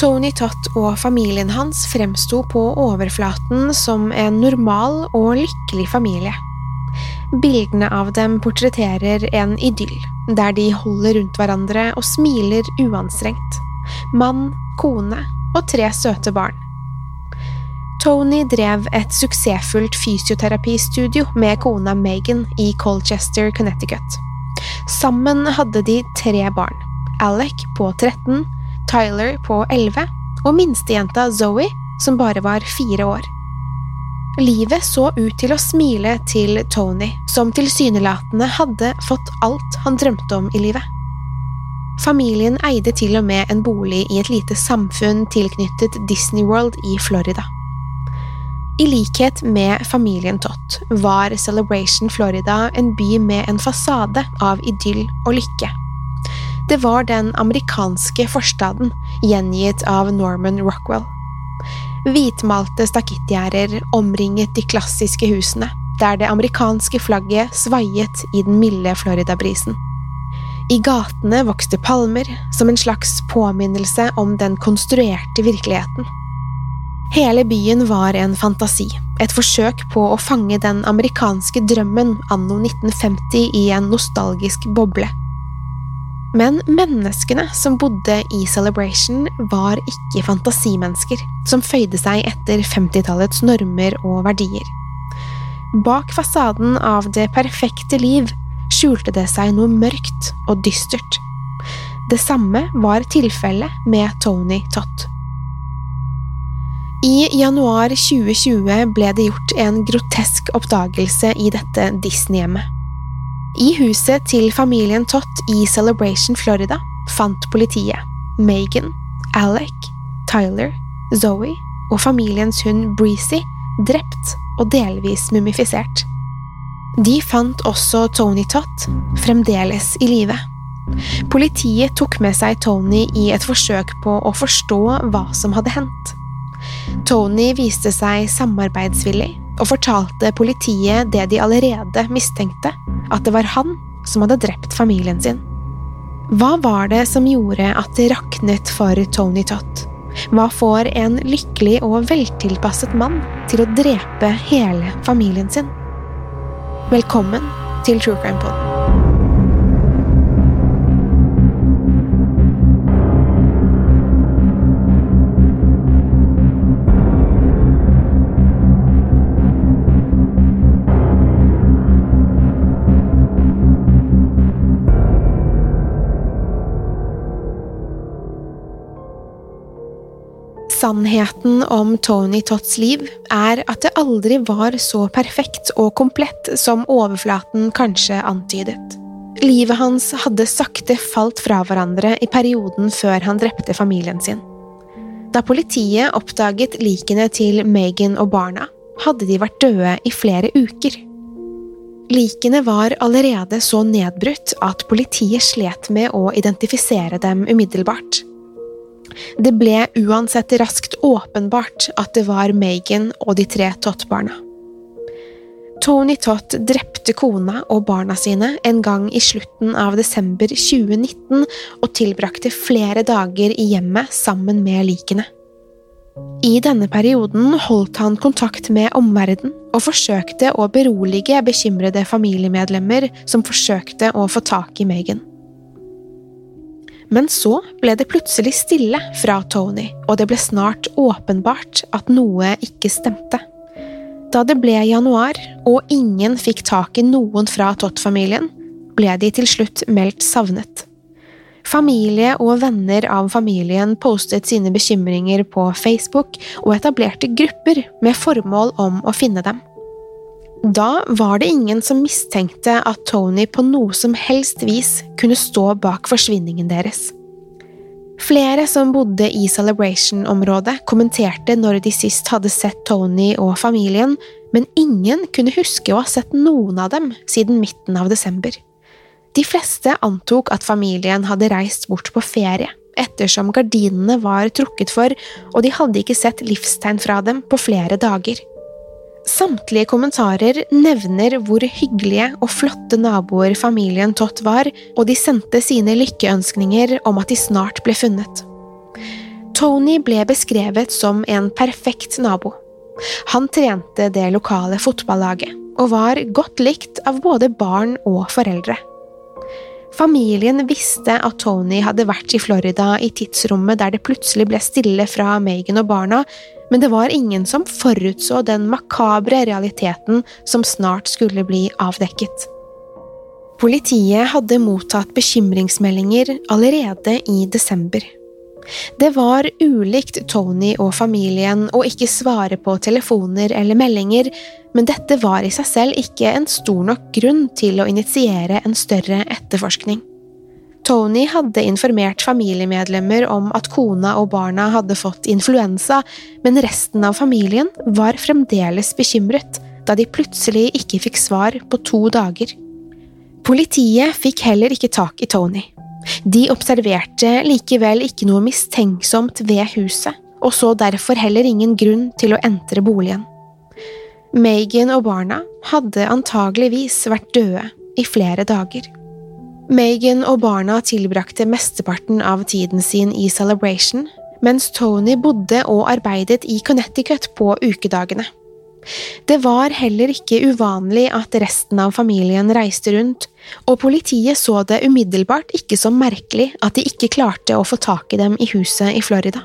Tony Tott og familien hans fremsto på overflaten som en normal og lykkelig familie. Bildene av dem portretterer en idyll, der de holder rundt hverandre og smiler uanstrengt. Mann, kone og tre søte barn. Tony drev et suksessfullt fysioterapistudio med kona Megan i Colchester, Connecticut. Sammen hadde de tre barn. Alec på 13, Tyler på 11 og minstejenta Zoe, som bare var fire år. Livet så ut til å smile til Tony, som tilsynelatende hadde fått alt han drømte om i livet. Familien eide til og med en bolig i et lite samfunn tilknyttet Disney World i Florida. I likhet med familien Tott var Celebration Florida en by med en fasade av idyll og lykke. Det var den amerikanske forstaden, gjengitt av Norman Rockwell. Hvitmalte stakittgjerder omringet de klassiske husene, der det amerikanske flagget svaiet i den milde Florida-brisen. I gatene vokste palmer, som en slags påminnelse om den konstruerte virkeligheten. Hele byen var en fantasi, et forsøk på å fange den amerikanske drømmen anno 1950 i en nostalgisk boble. Men menneskene som bodde i Celebration, var ikke fantasimennesker som føyde seg etter 50-tallets normer og verdier. Bak fasaden av det perfekte liv skjulte det seg noe mørkt og dystert. Det samme var tilfellet med Tony Tott. I januar 2020 ble det gjort en grotesk oppdagelse i dette Disney-hjemmet. I huset til familien Tott i Celebration, Florida, fant politiet Megan, Alec, Tyler, Zoe og familiens hund Breezy drept og delvis mumifisert. De fant også Tony Tott, fremdeles i live. Politiet tok med seg Tony i et forsøk på å forstå hva som hadde hendt. Tony viste seg samarbeidsvillig og fortalte politiet det de allerede mistenkte, at det var han som hadde drept familien sin. Hva var det som gjorde at det raknet for Tony Tott? Hva får en lykkelig og veltilpasset mann til å drepe hele familien sin? Velkommen til True Crime Pod. Sannheten om Tony Totts liv er at det aldri var så perfekt og komplett som overflaten kanskje antydet. Livet hans hadde sakte falt fra hverandre i perioden før han drepte familien sin. Da politiet oppdaget likene til Megan og barna, hadde de vært døde i flere uker. Likene var allerede så nedbrutt at politiet slet med å identifisere dem umiddelbart. Det ble uansett raskt åpenbart at det var Megan og de tre Tott-barna. Tony Tott drepte kona og barna sine en gang i slutten av desember 2019 og tilbrakte flere dager i hjemmet sammen med likene. I denne perioden holdt han kontakt med omverdenen og forsøkte å berolige bekymrede familiemedlemmer som forsøkte å få tak i Megan. Men så ble det plutselig stille fra Tony, og det ble snart åpenbart at noe ikke stemte. Da det ble januar, og ingen fikk tak i noen fra Tott-familien, ble de til slutt meldt savnet. Familie og venner av familien postet sine bekymringer på Facebook og etablerte grupper med formål om å finne dem. Da var det ingen som mistenkte at Tony på noe som helst vis kunne stå bak forsvinningen deres. Flere som bodde i Celebration-området, kommenterte når de sist hadde sett Tony og familien, men ingen kunne huske å ha sett noen av dem siden midten av desember. De fleste antok at familien hadde reist bort på ferie, ettersom gardinene var trukket for, og de hadde ikke sett livstegn fra dem på flere dager. Samtlige kommentarer nevner hvor hyggelige og flotte naboer familien Tott var, og de sendte sine lykkeønskninger om at de snart ble funnet. Tony ble beskrevet som en perfekt nabo. Han trente det lokale fotballaget, og var godt likt av både barn og foreldre. Familien visste at Tony hadde vært i Florida i tidsrommet der det plutselig ble stille fra Megan og barna, men det var ingen som forutså den makabre realiteten som snart skulle bli avdekket. Politiet hadde mottatt bekymringsmeldinger allerede i desember. Det var ulikt Tony og familien å ikke svare på telefoner eller meldinger, men dette var i seg selv ikke en stor nok grunn til å initiere en større etterforskning. Tony hadde informert familiemedlemmer om at kona og barna hadde fått influensa, men resten av familien var fremdeles bekymret da de plutselig ikke fikk svar på to dager. Politiet fikk heller ikke tak i Tony. De observerte likevel ikke noe mistenksomt ved huset, og så derfor heller ingen grunn til å entre boligen. Megan og barna hadde antageligvis vært døde i flere dager. Megan og barna tilbrakte mesteparten av tiden sin i Celebration, mens Tony bodde og arbeidet i Connecticut på ukedagene. Det var heller ikke uvanlig at resten av familien reiste rundt, og politiet så det umiddelbart ikke som merkelig at de ikke klarte å få tak i dem i huset i Florida.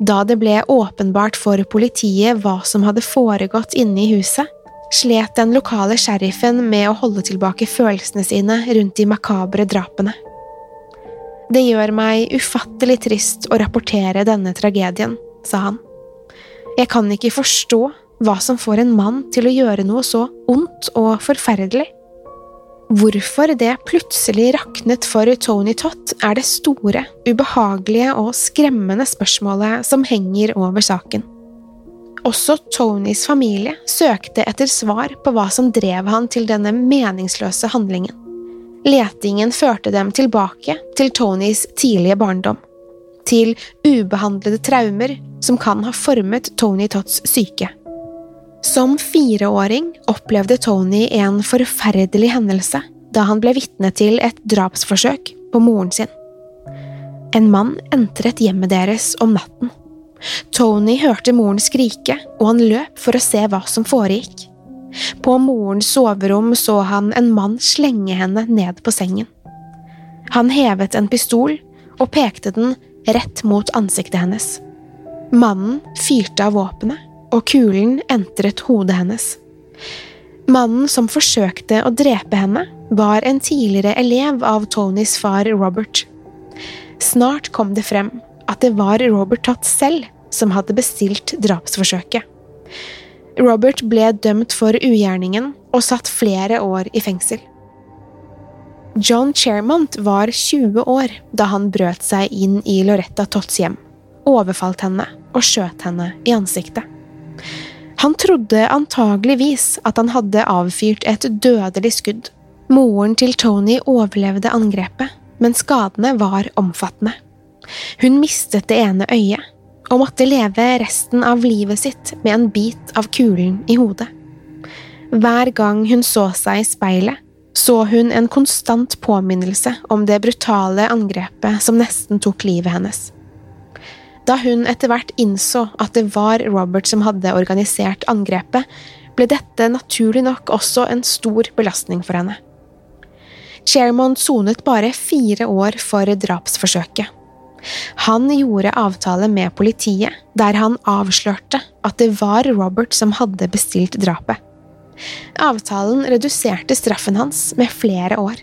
Da det ble åpenbart for politiet hva som hadde foregått inne i huset, slet den lokale sheriffen med å holde tilbake følelsene sine rundt de makabre drapene. Det gjør meg ufattelig trist å rapportere denne tragedien, sa han. Jeg kan ikke forstå hva som får en mann til å gjøre noe så ondt og forferdelig. Hvorfor det plutselig raknet for Tony Tott, er det store, ubehagelige og skremmende spørsmålet som henger over saken. Også Tonys familie søkte etter svar på hva som drev han til denne meningsløse handlingen. Letingen førte dem tilbake til Tonys tidlige barndom. Til ubehandlede traumer som kan ha formet Tony Tots syke. Som fireåring opplevde Tony en forferdelig hendelse da han ble vitne til et drapsforsøk på moren sin. En mann entret hjemmet deres om natten. Tony hørte moren skrike, og han løp for å se hva som foregikk. På morens soverom så han en mann slenge henne ned på sengen. Han hevet en pistol og pekte den rett mot ansiktet hennes. Mannen fyrte av våpenet, og kulen entret hodet hennes. Mannen som forsøkte å drepe henne, var en tidligere elev av Tonys far Robert. Snart kom det frem at det var Robert Tott selv som hadde bestilt drapsforsøket. Robert ble dømt for ugjerningen og satt flere år i fengsel. John Chermont var 20 år da han brøt seg inn i Loretta Totts hjem, overfalt henne og skjøt henne i ansiktet. Han trodde antageligvis at han hadde avfyrt et dødelig skudd. Moren til Tony overlevde angrepet, men skadene var omfattende. Hun mistet det ene øyet og måtte leve resten av livet sitt med en bit av kulen i hodet. Hver gang hun så seg i speilet, så hun en konstant påminnelse om det brutale angrepet som nesten tok livet hennes. Da hun etter hvert innså at det var Robert som hadde organisert angrepet, ble dette naturlig nok også en stor belastning for henne. Chermont sonet bare fire år for drapsforsøket. Han gjorde avtale med politiet, der han avslørte at det var Robert som hadde bestilt drapet. Avtalen reduserte straffen hans med flere år.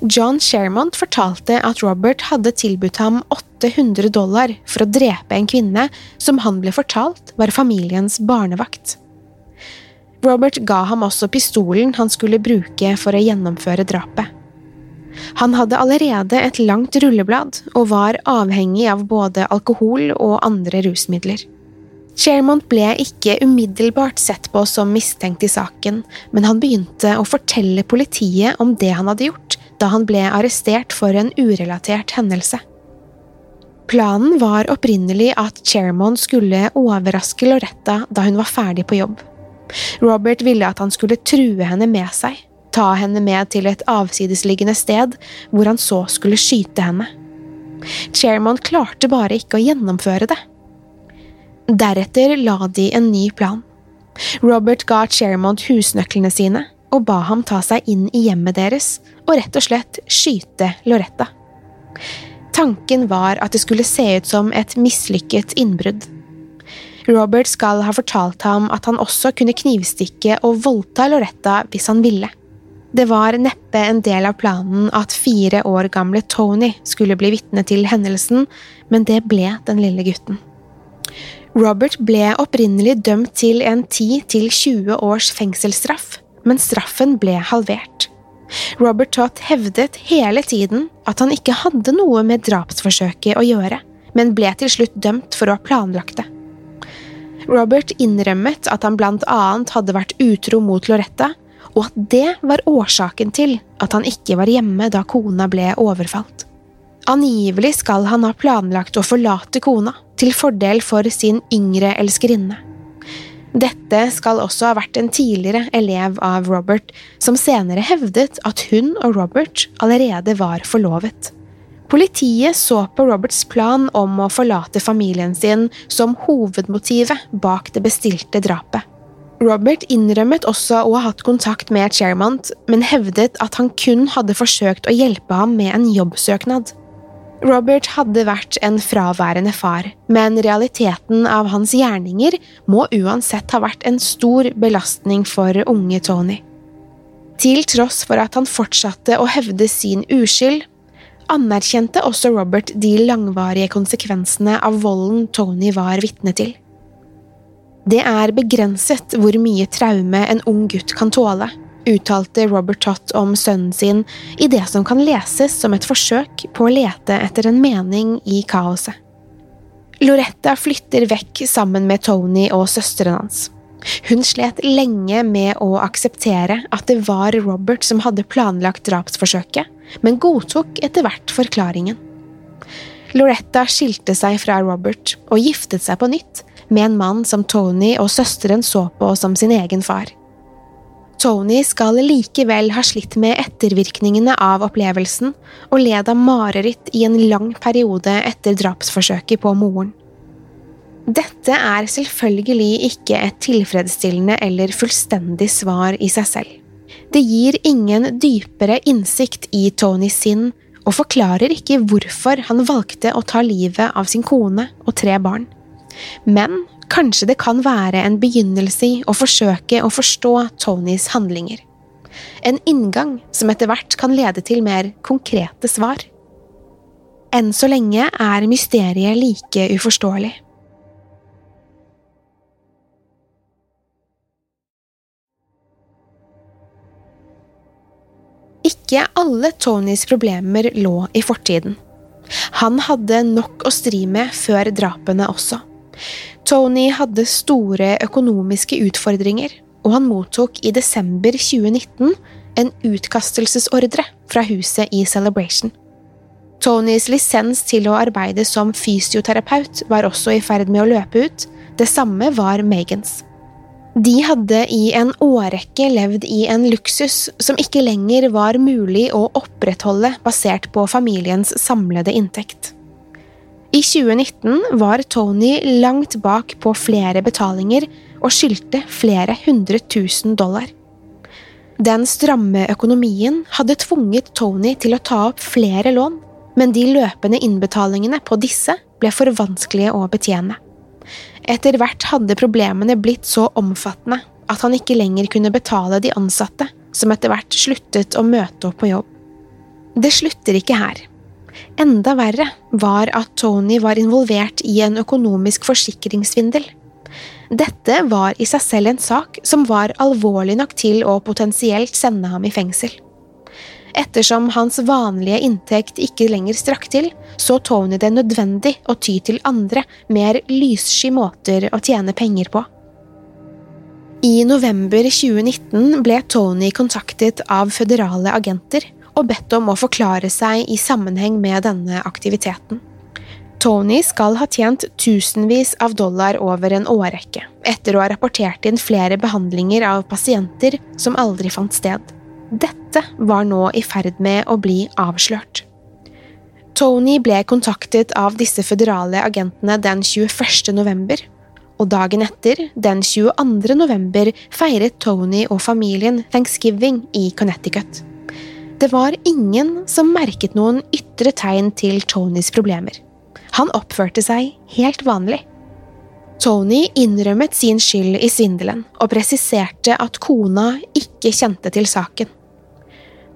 John Shermont fortalte at Robert hadde tilbudt ham 800 dollar for å drepe en kvinne som han ble fortalt var familiens barnevakt. Robert ga ham også pistolen han skulle bruke for å gjennomføre drapet. Han hadde allerede et langt rulleblad og var avhengig av både alkohol og andre rusmidler. Shermont ble ikke umiddelbart sett på som mistenkt i saken, men han begynte å fortelle politiet om det han hadde gjort da han ble arrestert for en urelatert hendelse. Planen var opprinnelig at Chairman skulle overraske Loretta da hun var ferdig på jobb. Robert ville at han skulle true henne med seg, ta henne med til et avsidesliggende sted hvor han så skulle skyte henne. Chairman klarte bare ikke å gjennomføre det. Deretter la de en ny plan. Robert ga Chairmont husnøklene sine og ba ham ta seg inn i hjemmet deres og rett og slett skyte Loretta. Tanken var at det skulle se ut som et mislykket innbrudd. Robert skal ha fortalt ham at han også kunne knivstikke og voldta Loretta hvis han ville. Det var neppe en del av planen at fire år gamle Tony skulle bli vitne til hendelsen, men det ble den lille gutten. Robert ble opprinnelig dømt til en 10–20 års fengselsstraff, men straffen ble halvert. Robert Todd hevdet hele tiden at han ikke hadde noe med drapsforsøket å gjøre, men ble til slutt dømt for å ha planlagt det. Robert innrømmet at han blant annet hadde vært utro mot Loretta, og at det var årsaken til at han ikke var hjemme da kona ble overfalt. Angivelig skal han ha planlagt å forlate kona, til fordel for sin yngre elskerinne. Dette skal også ha vært en tidligere elev av Robert, som senere hevdet at hun og Robert allerede var forlovet. Politiet så på Roberts plan om å forlate familien sin som hovedmotivet bak det bestilte drapet. Robert innrømmet også å ha hatt kontakt med Chermont, men hevdet at han kun hadde forsøkt å hjelpe ham med en jobbsøknad. Robert hadde vært en fraværende far, men realiteten av hans gjerninger må uansett ha vært en stor belastning for unge Tony. Til tross for at han fortsatte å hevde sin uskyld, anerkjente også Robert de langvarige konsekvensene av volden Tony var vitne til. Det er begrenset hvor mye traume en ung gutt kan tåle, uttalte Robert Tott om sønnen sin i det som kan leses som et forsøk på å lete etter en mening i kaoset. Loretta flytter vekk sammen med Tony og søsteren hans. Hun slet lenge med å akseptere at det var Robert som hadde planlagt drapsforsøket, men godtok etter hvert forklaringen. Loretta skilte seg fra Robert og giftet seg på nytt med en mann som Tony og søsteren så på som sin egen far. Tony skal likevel ha slitt med ettervirkningene av opplevelsen og led av mareritt i en lang periode etter drapsforsøket på moren. Dette er selvfølgelig ikke et tilfredsstillende eller fullstendig svar i seg selv. Det gir ingen dypere innsikt i Tonys sinn, og forklarer ikke hvorfor han valgte å ta livet av sin kone og tre barn. Men kanskje det kan være en begynnelse i å forsøke å forstå Tonys handlinger. En inngang som etter hvert kan lede til mer konkrete svar. Enn så lenge er mysteriet like uforståelig. Ikke alle Tonys problemer lå i fortiden. Han hadde nok å stri med før drapene også. Tony hadde store økonomiske utfordringer, og han mottok i desember 2019 en utkastelsesordre fra huset i Celebration. Tonys lisens til å arbeide som fysioterapeut var også i ferd med å løpe ut, det samme var Megans. De hadde i en årrekke levd i en luksus som ikke lenger var mulig å opprettholde basert på familiens samlede inntekt. I 2019 var Tony langt bak på flere betalinger og skyldte flere hundre tusen dollar. Den stramme økonomien hadde tvunget Tony til å ta opp flere lån, men de løpende innbetalingene på disse ble for vanskelige å betjene. Etter hvert hadde problemene blitt så omfattende at han ikke lenger kunne betale de ansatte, som etter hvert sluttet å møte opp på jobb. Det slutter ikke her. Enda verre var at Tony var involvert i en økonomisk forsikringssvindel. Dette var i seg selv en sak som var alvorlig nok til å potensielt sende ham i fengsel. Ettersom hans vanlige inntekt ikke lenger strakk til, så Tony det nødvendig å ty til andre, mer lyssky måter å tjene penger på. I november 2019 ble Tony kontaktet av føderale agenter og bedt om å forklare seg i sammenheng med denne aktiviteten. Tony skal ha tjent tusenvis av dollar over en årrekke, etter å ha rapportert inn flere behandlinger av pasienter som aldri fant sted. Dette var nå i ferd med å bli avslørt. Tony ble kontaktet av disse føderale agentene den 21. november, og dagen etter, den 22. november, feiret Tony og familien thanksgiving i Connecticut. Det var ingen som merket noen ytre tegn til Tonys problemer. Han oppførte seg helt vanlig. Tony innrømmet sin skyld i svindelen og presiserte at kona ikke kjente til saken.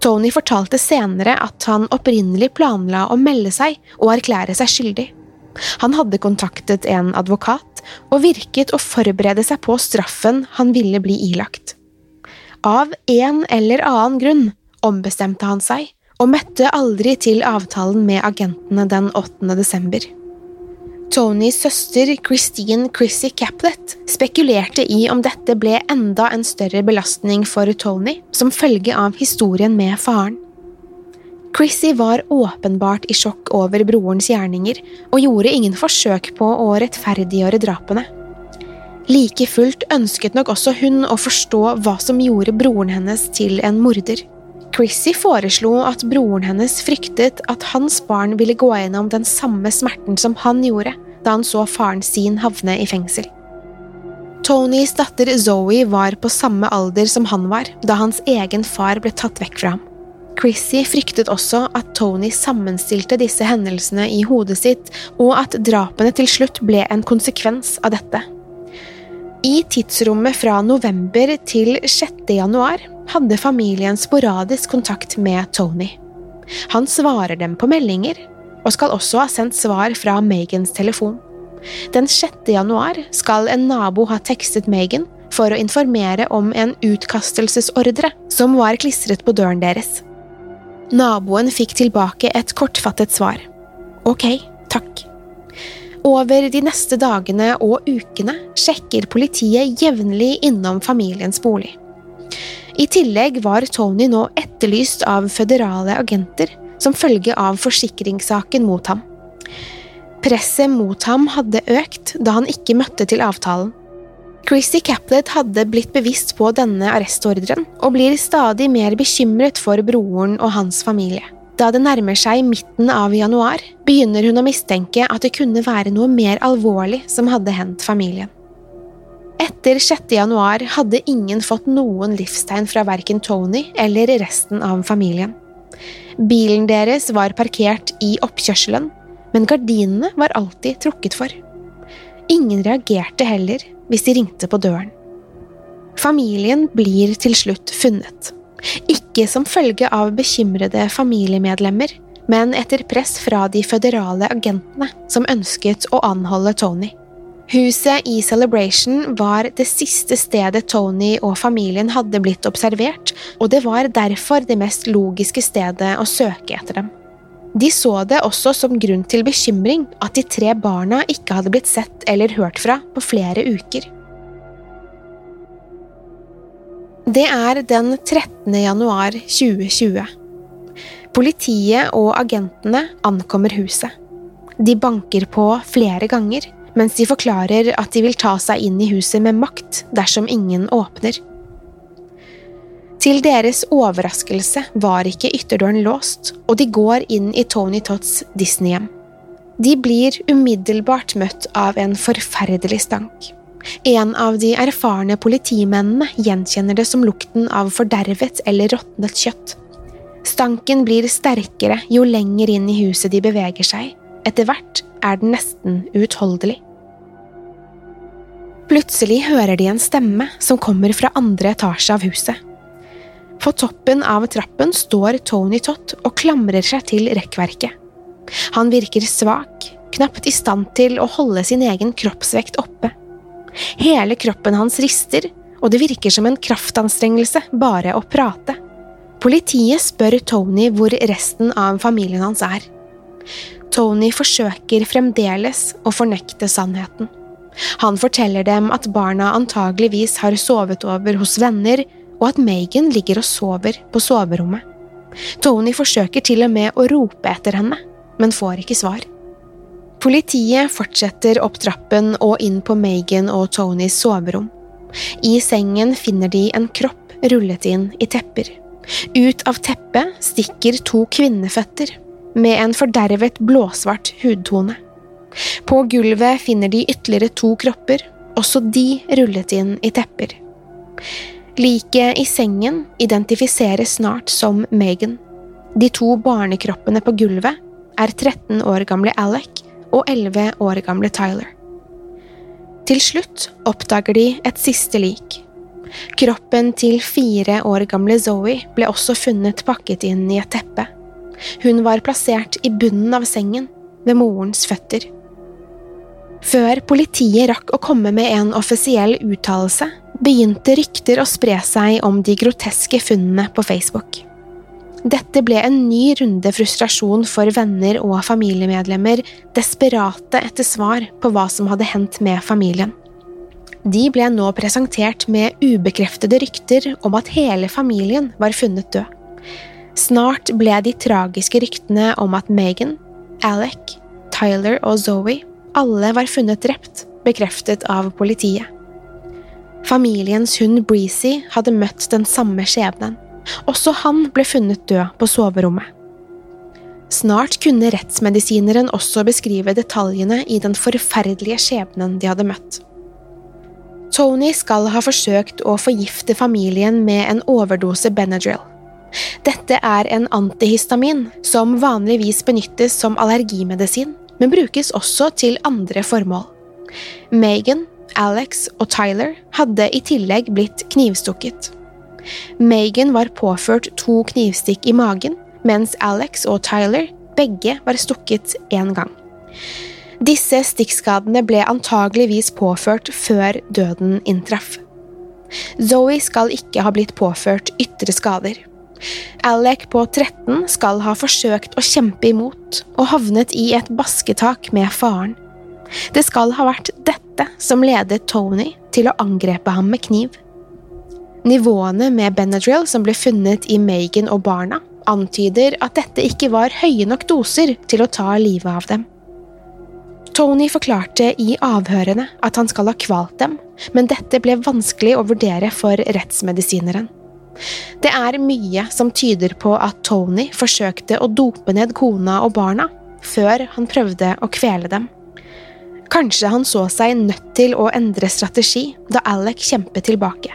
Tony fortalte senere at han opprinnelig planla å melde seg og erklære seg skyldig. Han hadde kontaktet en advokat og virket å forberede seg på straffen han ville bli ilagt. Av en eller annen grunn ombestemte han seg og møtte aldri til avtalen med agentene den 8. desember. Tonys søster Christine Chrissy Caplet spekulerte i om dette ble enda en større belastning for Tony som følge av historien med faren. Chrissy var åpenbart i sjokk over brorens gjerninger og gjorde ingen forsøk på å rettferdiggjøre drapene. Like fullt ønsket nok også hun å forstå hva som gjorde broren hennes til en morder. Chrissy foreslo at broren hennes fryktet at hans barn ville gå gjennom den samme smerten som han gjorde da han så faren sin havne i fengsel. Tonys datter Zoe var på samme alder som han var da hans egen far ble tatt vekk fra ham. Chrissy fryktet også at Tony sammenstilte disse hendelsene i hodet sitt, og at drapene til slutt ble en konsekvens av dette. I tidsrommet fra november til 6. januar hadde familien sporadisk kontakt med Tony. Han svarer dem på meldinger, og skal også ha sendt svar fra Megans telefon. Den 6. januar skal en nabo ha tekstet Megan for å informere om en utkastelsesordre som var klistret på døren deres. Naboen fikk tilbake et kortfattet svar. Ok. Over de neste dagene og ukene sjekker politiet jevnlig innom familiens bolig. I tillegg var Tony nå etterlyst av føderale agenter som følge av forsikringssaken mot ham. Presset mot ham hadde økt da han ikke møtte til avtalen. Chrissy Caplet hadde blitt bevisst på denne arrestordren og blir stadig mer bekymret for broren og hans familie. Da det nærmer seg midten av januar, begynner hun å mistenke at det kunne være noe mer alvorlig som hadde hendt familien. Etter 6. januar hadde ingen fått noen livstegn fra verken Tony eller resten av familien. Bilen deres var parkert i oppkjørselen, men gardinene var alltid trukket for. Ingen reagerte heller hvis de ringte på døren. Familien blir til slutt funnet. Ikke som følge av bekymrede familiemedlemmer, men etter press fra de føderale agentene som ønsket å anholde Tony. Huset i Celebration var det siste stedet Tony og familien hadde blitt observert, og det var derfor det mest logiske stedet å søke etter dem. De så det også som grunn til bekymring at de tre barna ikke hadde blitt sett eller hørt fra på flere uker. Det er den 13. januar 2020. Politiet og agentene ankommer huset. De banker på flere ganger, mens de forklarer at de vil ta seg inn i huset med makt dersom ingen åpner. Til deres overraskelse var ikke ytterdøren låst, og de går inn i Tony Tots Disney-hjem. De blir umiddelbart møtt av en forferdelig stank. En av de erfarne politimennene gjenkjenner det som lukten av fordervet eller råtnet kjøtt. Stanken blir sterkere jo lenger inn i huset de beveger seg. Etter hvert er den nesten uutholdelig. Plutselig hører de en stemme som kommer fra andre etasje av huset. På toppen av trappen står Tony Tott og klamrer seg til rekkverket. Han virker svak, knapt i stand til å holde sin egen kroppsvekt oppe. Hele kroppen hans rister, og det virker som en kraftanstrengelse bare å prate. Politiet spør Tony hvor resten av familien hans er. Tony forsøker fremdeles å fornekte sannheten. Han forteller dem at barna antageligvis har sovet over hos venner, og at Megan ligger og sover på soverommet. Tony forsøker til og med å rope etter henne, men får ikke svar. Politiet fortsetter opp trappen og inn på Megan og Tonys soverom. I sengen finner de en kropp rullet inn i tepper. Ut av teppet stikker to kvinneføtter, med en fordervet blåsvart hudtone. På gulvet finner de ytterligere to kropper, også de rullet inn i tepper. Liket i sengen identifiseres snart som Megan. De to barnekroppene på gulvet er 13 år gamle Alec og 11 år gamle Tyler. Til slutt oppdager de et siste lik. Kroppen til fire år gamle Zoe ble også funnet pakket inn i et teppe. Hun var plassert i bunnen av sengen, ved morens føtter. Før politiet rakk å komme med en offisiell uttalelse, begynte rykter å spre seg om de groteske funnene på Facebook. Dette ble en ny runde frustrasjon for venner og familiemedlemmer, desperate etter svar på hva som hadde hendt med familien. De ble nå presentert med ubekreftede rykter om at hele familien var funnet død. Snart ble de tragiske ryktene om at Megan, Alec, Tyler og Zoe alle var funnet drept, bekreftet av politiet. Familiens hund Breezy hadde møtt den samme skjebnen. Også han ble funnet død på soverommet. Snart kunne rettsmedisineren også beskrive detaljene i den forferdelige skjebnen de hadde møtt. Tony skal ha forsøkt å forgifte familien med en overdose Benadryl. Dette er en antihistamin som vanligvis benyttes som allergimedisin, men brukes også til andre formål. Megan, Alex og Tyler hadde i tillegg blitt knivstukket. Megan var påført to knivstikk i magen, mens Alex og Tyler begge var stukket én gang. Disse stikkskadene ble antageligvis påført før døden inntraff. Zoe skal ikke ha blitt påført ytre skader. Alec på 13 skal ha forsøkt å kjempe imot og havnet i et basketak med faren. Det skal ha vært dette som ledet Tony til å angrepe ham med kniv. Nivåene med Benadryl som ble funnet i Megan og barna, antyder at dette ikke var høye nok doser til å ta livet av dem. Tony forklarte i avhørene at han skal ha kvalt dem, men dette ble vanskelig å vurdere for rettsmedisineren. Det er mye som tyder på at Tony forsøkte å dope ned kona og barna før han prøvde å kvele dem. Kanskje han så seg nødt til å endre strategi da Alec kjempet tilbake.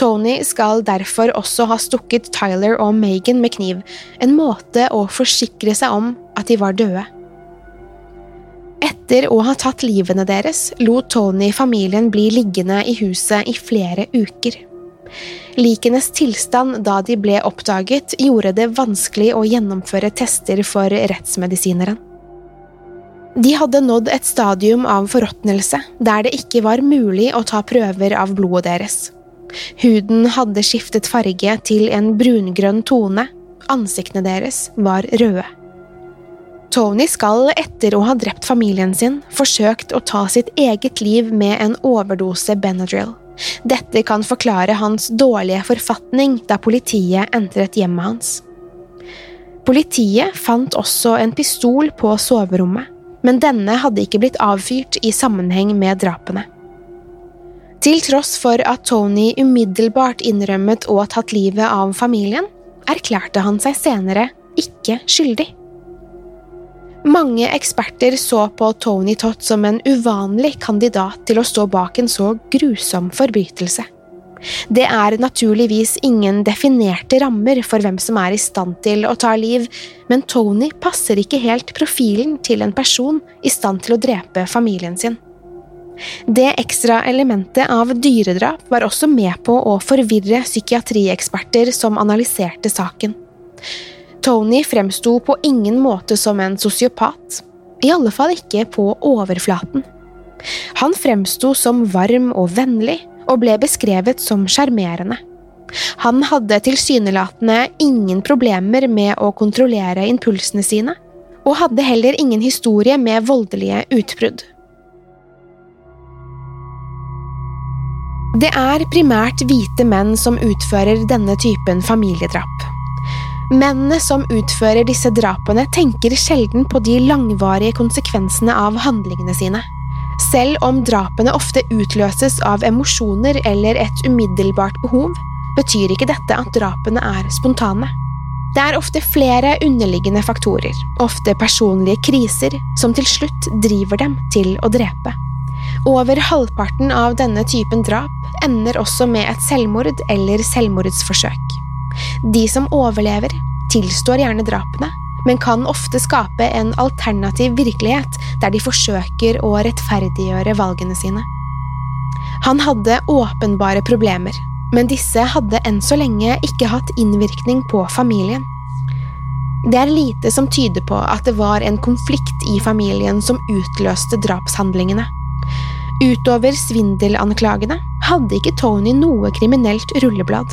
Tony skal derfor også ha stukket Tyler og Megan med kniv, en måte å forsikre seg om at de var døde. Etter å ha tatt livene deres lot Tony familien bli liggende i huset i flere uker. Likenes tilstand da de ble oppdaget, gjorde det vanskelig å gjennomføre tester for rettsmedisineren. De hadde nådd et stadium av forråtnelse der det ikke var mulig å ta prøver av blodet deres. Huden hadde skiftet farge til en brungrønn tone, ansiktene deres var røde. Tony skal, etter å ha drept familien sin, forsøkt å ta sitt eget liv med en overdose Benadryl. Dette kan forklare hans dårlige forfatning da politiet entret hjemmet hans. Politiet fant også en pistol på soverommet, men denne hadde ikke blitt avfyrt i sammenheng med drapene. Til tross for at Tony umiddelbart innrømmet å ha tatt livet av familien, erklærte han seg senere ikke skyldig. Mange eksperter så på Tony Tott som en uvanlig kandidat til å stå bak en så grusom forbrytelse. Det er naturligvis ingen definerte rammer for hvem som er i stand til å ta liv, men Tony passer ikke helt profilen til en person i stand til å drepe familien sin. Det ekstra elementet av dyredrap var også med på å forvirre psykiatrieksperter som analyserte saken. Tony fremsto på ingen måte som en sosiopat, i alle fall ikke på overflaten. Han fremsto som varm og vennlig, og ble beskrevet som sjarmerende. Han hadde tilsynelatende ingen problemer med å kontrollere impulsene sine, og hadde heller ingen historie med voldelige utbrudd. Det er primært hvite menn som utfører denne typen familiedrap. Mennene som utfører disse drapene, tenker sjelden på de langvarige konsekvensene av handlingene sine. Selv om drapene ofte utløses av emosjoner eller et umiddelbart behov, betyr ikke dette at drapene er spontane. Det er ofte flere underliggende faktorer, ofte personlige kriser, som til slutt driver dem til å drepe. Over halvparten av denne typen drap ender også med et selvmord eller selvmordsforsøk. De som overlever, tilstår gjerne drapene, men kan ofte skape en alternativ virkelighet der de forsøker å rettferdiggjøre valgene sine. Han hadde åpenbare problemer, men disse hadde enn så lenge ikke hatt innvirkning på familien. Det er lite som tyder på at det var en konflikt i familien som utløste drapshandlingene. Utover svindelanklagene hadde ikke Tony noe kriminelt rulleblad.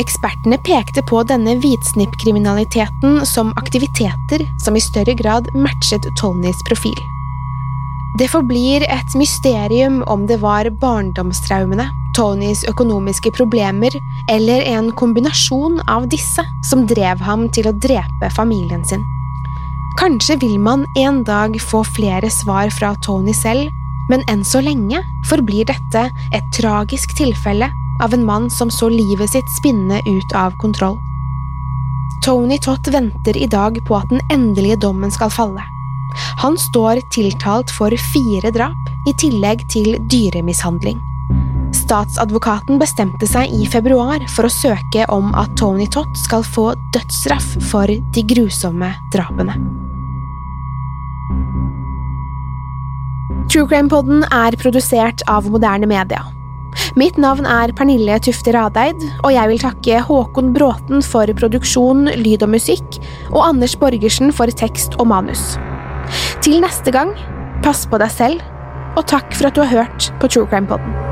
Ekspertene pekte på denne hvitsnippkriminaliteten som aktiviteter som i større grad matchet Tonys profil. Det forblir et mysterium om det var barndomstraumene, Tonys økonomiske problemer eller en kombinasjon av disse som drev ham til å drepe familien sin. Kanskje vil man en dag få flere svar fra Tony selv, men enn så lenge forblir dette et tragisk tilfelle av en mann som så livet sitt spinne ut av kontroll. Tony Tott venter i dag på at den endelige dommen skal falle. Han står tiltalt for fire drap, i tillegg til dyremishandling. Statsadvokaten bestemte seg i februar for å søke om at Tony Tott skal få dødsstraff for de grusomme drapene. True Crime-podden er produsert av moderne media. Mitt navn er Pernille Tufte Radeid, og jeg vil takke Håkon Bråten for produksjon, lyd og musikk, og Anders Borgersen for tekst og manus. Til neste gang, pass på deg selv, og takk for at du har hørt på True Crime